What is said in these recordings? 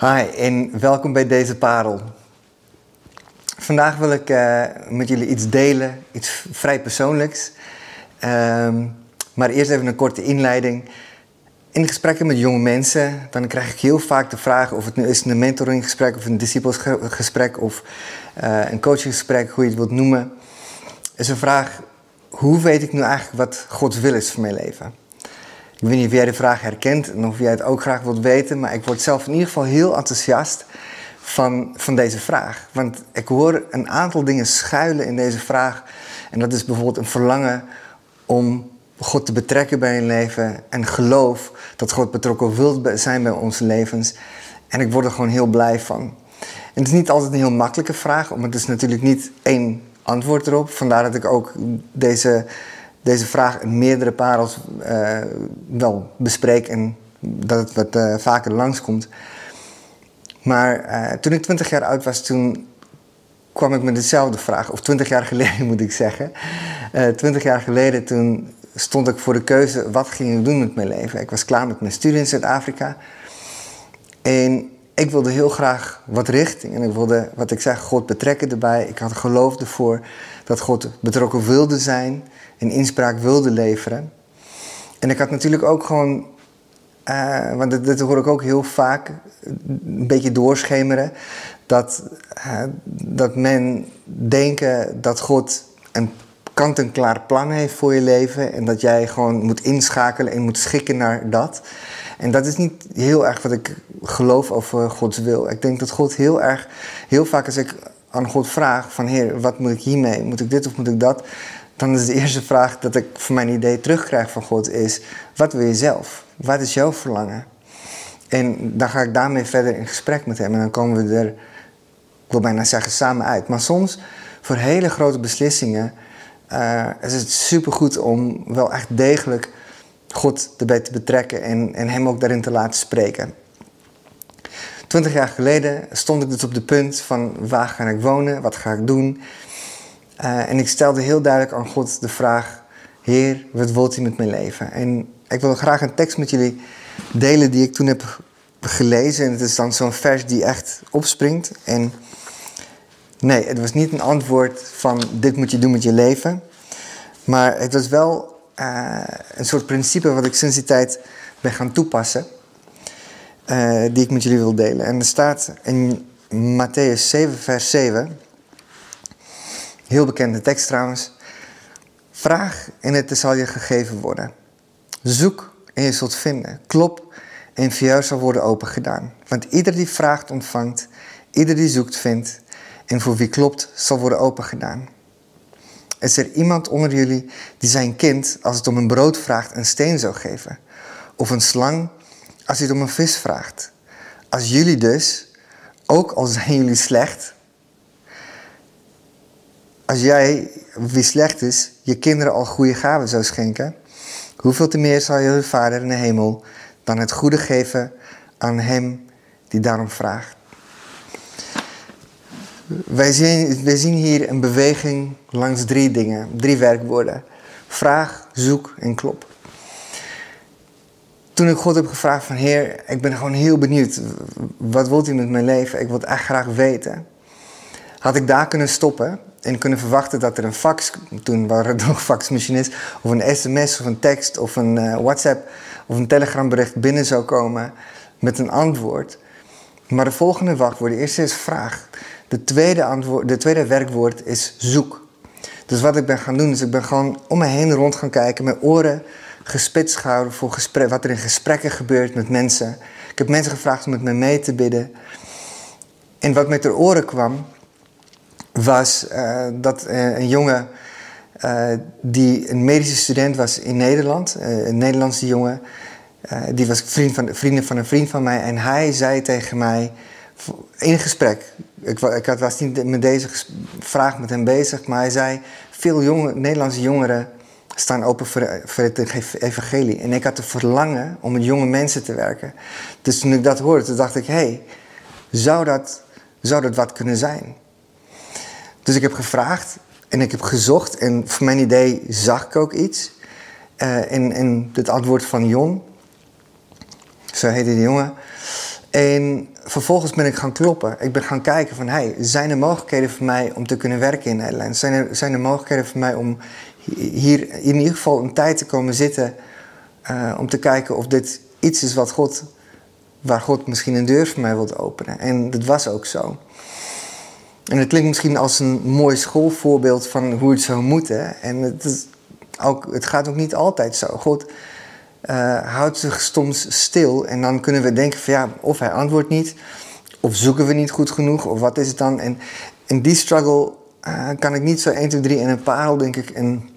Hi en welkom bij deze parel. Vandaag wil ik uh, met jullie iets delen, iets vrij persoonlijks. Um, maar eerst even een korte inleiding. In gesprekken met jonge mensen, dan krijg ik heel vaak de vraag of het nu is een mentoringgesprek of een disciplesgesprek of uh, een coachinggesprek, hoe je het wilt noemen. Is een vraag, hoe weet ik nu eigenlijk wat Gods wil is voor mijn leven? Ik weet niet of jij de vraag herkent en of jij het ook graag wilt weten, maar ik word zelf in ieder geval heel enthousiast van, van deze vraag. Want ik hoor een aantal dingen schuilen in deze vraag. En dat is bijvoorbeeld een verlangen om God te betrekken bij je leven en geloof dat God betrokken wil zijn bij onze levens. En ik word er gewoon heel blij van. En het is niet altijd een heel makkelijke vraag, want het is natuurlijk niet één antwoord erop. Vandaar dat ik ook deze deze vraag in meerdere parels uh, wel bespreek en dat het wat uh, vaker langskomt. Maar uh, toen ik 20 jaar oud was, toen kwam ik met dezelfde vraag. Of 20 jaar geleden moet ik zeggen. 20 jaar geleden toen stond ik voor de keuze, wat ging ik doen met mijn leven? Ik was klaar met mijn studie in Zuid-Afrika. En ik wilde heel graag wat richting. En ik wilde, wat ik zeg, God betrekken erbij. Ik had geloof ervoor dat God betrokken wilde zijn en inspraak wilde leveren. En ik had natuurlijk ook gewoon, uh, want dat, hoor ik ook heel vaak, een beetje doorschemeren, dat, uh, dat men denken dat God een kant-en-klaar plan heeft voor je leven en dat jij gewoon moet inschakelen en moet schikken naar dat. En dat is niet heel erg wat ik geloof over Gods wil. Ik denk dat God heel erg, heel vaak als ik aan God vraag van Heer, wat moet ik hiermee? Moet ik dit of moet ik dat? Dan is de eerste vraag dat ik voor mijn idee terugkrijg van God is, wat wil je zelf? Wat is jouw verlangen? En dan ga ik daarmee verder in gesprek met hem en dan komen we er, ik wil bijna zeggen, samen uit. Maar soms, voor hele grote beslissingen, uh, is het supergoed om wel echt degelijk God erbij te betrekken en, en hem ook daarin te laten spreken. Twintig jaar geleden stond ik dus op de punt van waar ga ik wonen, wat ga ik doen. Uh, en ik stelde heel duidelijk aan God de vraag, Heer, wat wilt u met mijn leven? En ik wil graag een tekst met jullie delen die ik toen heb gelezen. En het is dan zo'n vers die echt opspringt. En nee, het was niet een antwoord van dit moet je doen met je leven. Maar het was wel uh, een soort principe wat ik sinds die tijd ben gaan toepassen. Uh, die ik met jullie wil delen. En er staat in Matthäus 7, vers 7. Heel bekende tekst trouwens. Vraag en het zal je gegeven worden. Zoek en je zult vinden. Klop en voor jou zal worden opengedaan. Want ieder die vraagt ontvangt. Ieder die zoekt vindt. En voor wie klopt zal worden opengedaan. Is er iemand onder jullie die zijn kind, als het om een brood vraagt, een steen zou geven? Of een slang, als hij het om een vis vraagt? Als jullie dus, ook al zijn jullie slecht, als jij, wie slecht is, je kinderen al goede gaven zou schenken, hoeveel te meer zal je vader in de hemel dan het goede geven aan hem die daarom vraagt? Wij zien, zien hier een beweging langs drie dingen, drie werkwoorden. Vraag, zoek en klop. Toen ik God heb gevraagd van Heer, ik ben gewoon heel benieuwd. Wat wilt u met mijn leven? Ik wil het echt graag weten. Had ik daar kunnen stoppen en kunnen verwachten dat er een fax, toen waren er nog faxmachines, of een sms of een tekst of een uh, WhatsApp of een telegrambericht binnen zou komen met een antwoord. Maar de volgende wachtwoord, de eerste is vraag. De tweede, antwoord, de tweede werkwoord is zoek. Dus wat ik ben gaan doen, is ik ben gewoon om me heen rond gaan kijken, mijn oren gespitst gehouden voor gesprek, wat er in gesprekken gebeurt met mensen. Ik heb mensen gevraagd om met me mee te bidden. En wat met ter oren kwam, was uh, dat uh, een jongen uh, die een medische student was in Nederland, een Nederlandse jongen, die was vriend van, vrienden van een vriend van mij. En hij zei tegen mij in gesprek, ik, ik was niet met deze vraag met hem bezig, maar hij zei: Veel Nederlandse jongeren staan open voor, het evangelie. En ik had de verlangen om met jonge mensen te werken. Dus toen ik dat hoorde, dacht ik: hé, hey, zou, dat, zou dat wat kunnen zijn? Dus ik heb gevraagd en ik heb gezocht en voor mijn idee zag ik ook iets. Uh, in, in het antwoord van Jon, zo heette die jongen. En vervolgens ben ik gaan kloppen. Ik ben gaan kijken van, hey, zijn er mogelijkheden voor mij om te kunnen werken in Nederland? Zijn er, zijn er mogelijkheden voor mij om hier in ieder geval een tijd te komen zitten... Uh, om te kijken of dit iets is wat God, waar God misschien een deur voor mij wilt openen. En dat was ook zo. En het klinkt misschien als een mooi schoolvoorbeeld van hoe het zou moeten. En het, is ook, het gaat ook niet altijd zo. God uh, houdt zich soms stil en dan kunnen we denken van ja, of hij antwoordt niet, of zoeken we niet goed genoeg, of wat is het dan? En in die struggle uh, kan ik niet zo 1, 2, 3 in een parel, denk ik, een,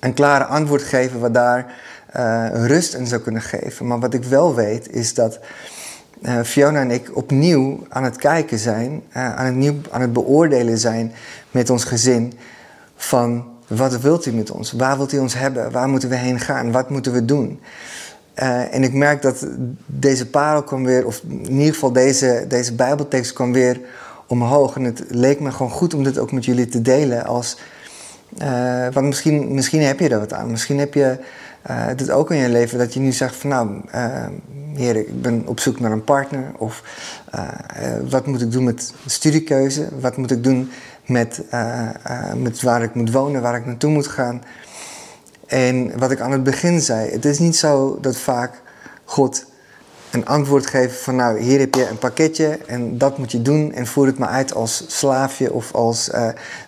een klare antwoord geven wat daar uh, rust in zou kunnen geven. Maar wat ik wel weet is dat Fiona en ik opnieuw aan het kijken zijn, aan, het nieuw, aan het beoordelen zijn met ons gezin van wat wilt u met ons? Waar wilt u ons hebben? Waar moeten we heen gaan? Wat moeten we doen? Uh, en ik merk dat deze parel kwam weer, of in ieder geval deze, deze Bijbeltekst kwam weer omhoog. En het leek me gewoon goed om dit ook met jullie te delen. Als, want misschien, misschien heb je er wat aan. Misschien heb je uh, dit ook in je leven dat je nu zegt van nou, uh, heer, ik ben op zoek naar een partner. Of uh, wat moet ik doen met studiekeuze? Wat moet ik doen met, met waar ik moet wonen, waar ik naartoe moet gaan? En wat ik aan het begin zei, het is niet zo dat vaak God een antwoord geeft van nou, hier heb je een pakketje en dat moet je doen en voer het maar uit als slaafje of als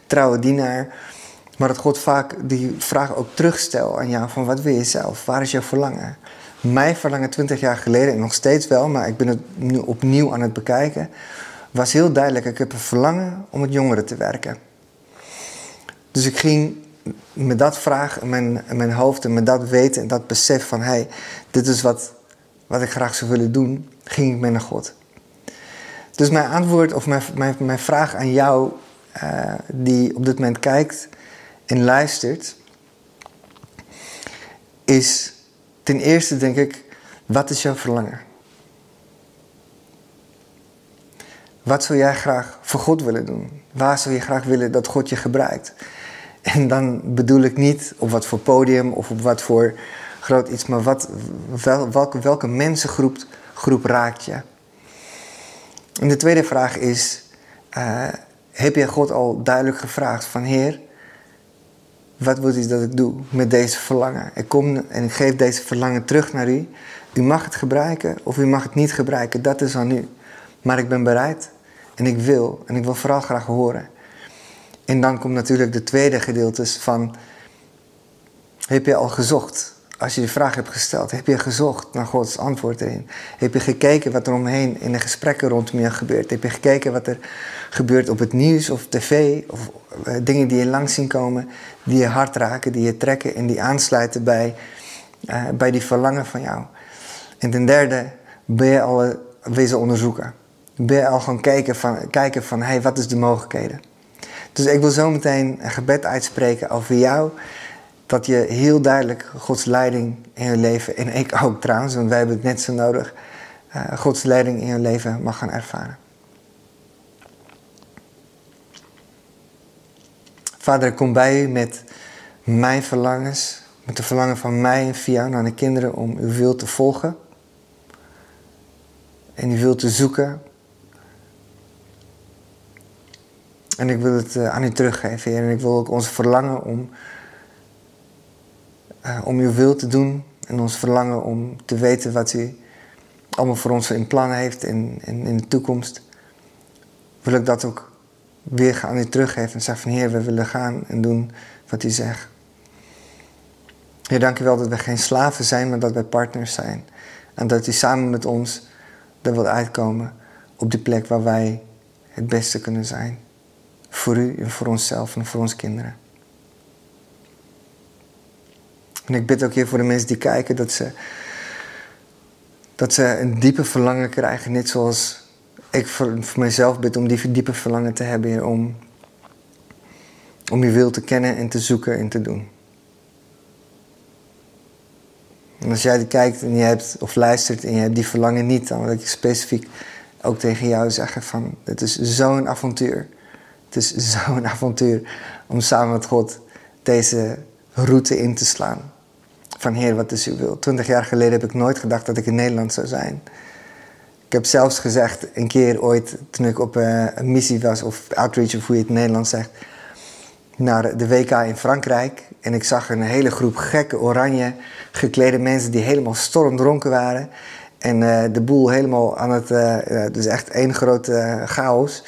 trouwe dienaar. Maar dat God vaak die vraag ook terugstelt aan jou van wat wil je zelf? Waar is jouw verlangen? Mijn verlangen 20 jaar geleden, en nog steeds wel, maar ik ben het nu opnieuw aan het bekijken, was heel duidelijk. Ik heb een verlangen om met jongeren te werken. Dus ik ging met dat vraag in mijn, mijn hoofd en met dat weten en dat besef van hey, dit is wat, wat ik graag zou willen doen, ging ik mee naar God. Dus mijn antwoord of mijn, mijn, vraag aan jou, uh, die op dit moment kijkt, en luistert, is ten eerste denk ik, wat is jouw verlangen? Wat zou jij graag voor God willen doen? Waar zou je graag willen dat God je gebruikt? En dan bedoel ik niet op wat voor podium of op wat voor groot iets, maar wat, wel, welke, welke mensengroep groep raakt je? En de tweede vraag is, uh, heb je God al duidelijk gevraagd van Heer, wat wil u dat ik doe met deze verlangen? Ik kom en ik geef deze verlangen terug naar u. U mag het gebruiken of u mag het niet gebruiken, dat is aan u. Maar ik ben bereid en ik wil en ik wil vooral graag horen. En dan komt natuurlijk de tweede gedeelte van, heb je al gezocht? Als je de vraag hebt gesteld, heb je gezocht naar Gods antwoord erin? Heb je gekeken wat er omheen in de gesprekken rondom je gebeurt? Heb je gekeken wat er gebeurt op het nieuws of tv of eh, dingen die je langs zien komen, die je hart raken, die je trekken en die aansluiten bij, uh, bij die verlangen van jou. En ten derde ben je al wezen onderzoeken. Ben je al gaan kijken van, kijken van hey, wat is de mogelijkheden? Dus ik wil zo meteen een gebed uitspreken over jou. Dat je heel duidelijk Gods leiding in je leven, en ik ook trouwens, want wij hebben het net zo nodig, uh, Gods leiding in je leven mag gaan ervaren. Vader, ik kom bij u met mijn verlangens, met de verlangen van mij en via naar de kinderen om uw wil te volgen. En uw wil te zoeken. En ik wil het eh, aan u teruggeven, Heer. En ik wil ook ons verlangen om, uh, om uw wil te doen. En ons verlangen om te weten wat u allemaal voor ons in plan heeft in, in, de toekomst. Wil ik dat ook weer aan u teruggeven en zeggen van Heer, we willen gaan en doen wat u zegt. Heer, dank u wel dat we geen slaven zijn, maar dat wij partners zijn. En dat u samen met ons er wilt uitkomen op de plek waar wij het beste kunnen zijn. Voor u en voor onszelf en voor onze kinderen. En ik bid ook hier voor de mensen die kijken dat ze, dat ze een diepe verlangen krijgen, net zoals ik voor, voor mezelf bid om die diepe verlangen te hebben, om, om je wil te kennen en te zoeken en te doen. En als jij kijkt en je hebt, of luistert en je hebt die verlangen niet, dan wil ik specifiek ook tegen jou zeggen van, het is zo'n avontuur. Het is zo'n avontuur om samen met God deze route in te slaan. Van Heer, wat is uw wil? Twintig jaar geleden heb ik nooit gedacht dat ik in Nederland zou zijn. Ik heb zelfs gezegd een keer ooit, toen ik op uh, een missie was, of outreach of hoe je het in Nederland zegt, naar de WK in Frankrijk. En ik zag een hele groep gekke oranje geklede mensen die helemaal stormdronken waren. En uh, de boel helemaal aan het, uh, dus echt één grote chaos.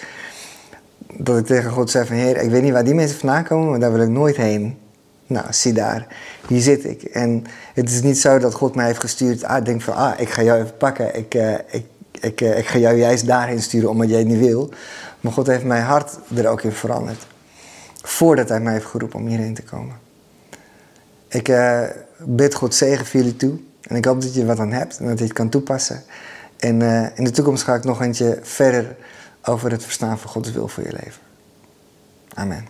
Dat ik tegen God zei van, heer, ik weet niet waar die mensen vandaan komen, maar daar wil ik nooit heen. Nou, zie daar, hier zit ik. En het is niet zo dat God mij heeft gestuurd. Ah, denk van, ah, ik ga jou even pakken. Ik, uh, ik, ik, uh, ik ga jou juist daarheen sturen omdat jij niet wil. Maar God heeft mijn hart er ook in veranderd. Voordat hij mij heeft geroepen om hierheen te komen. Ik uh, bid God zegen voor jullie toe. En ik hoop dat je wat aan hebt en dat je het kan toepassen. En in de toekomst ga ik nog eentje verder over het verstaan van Gods wil voor je leven. Amen.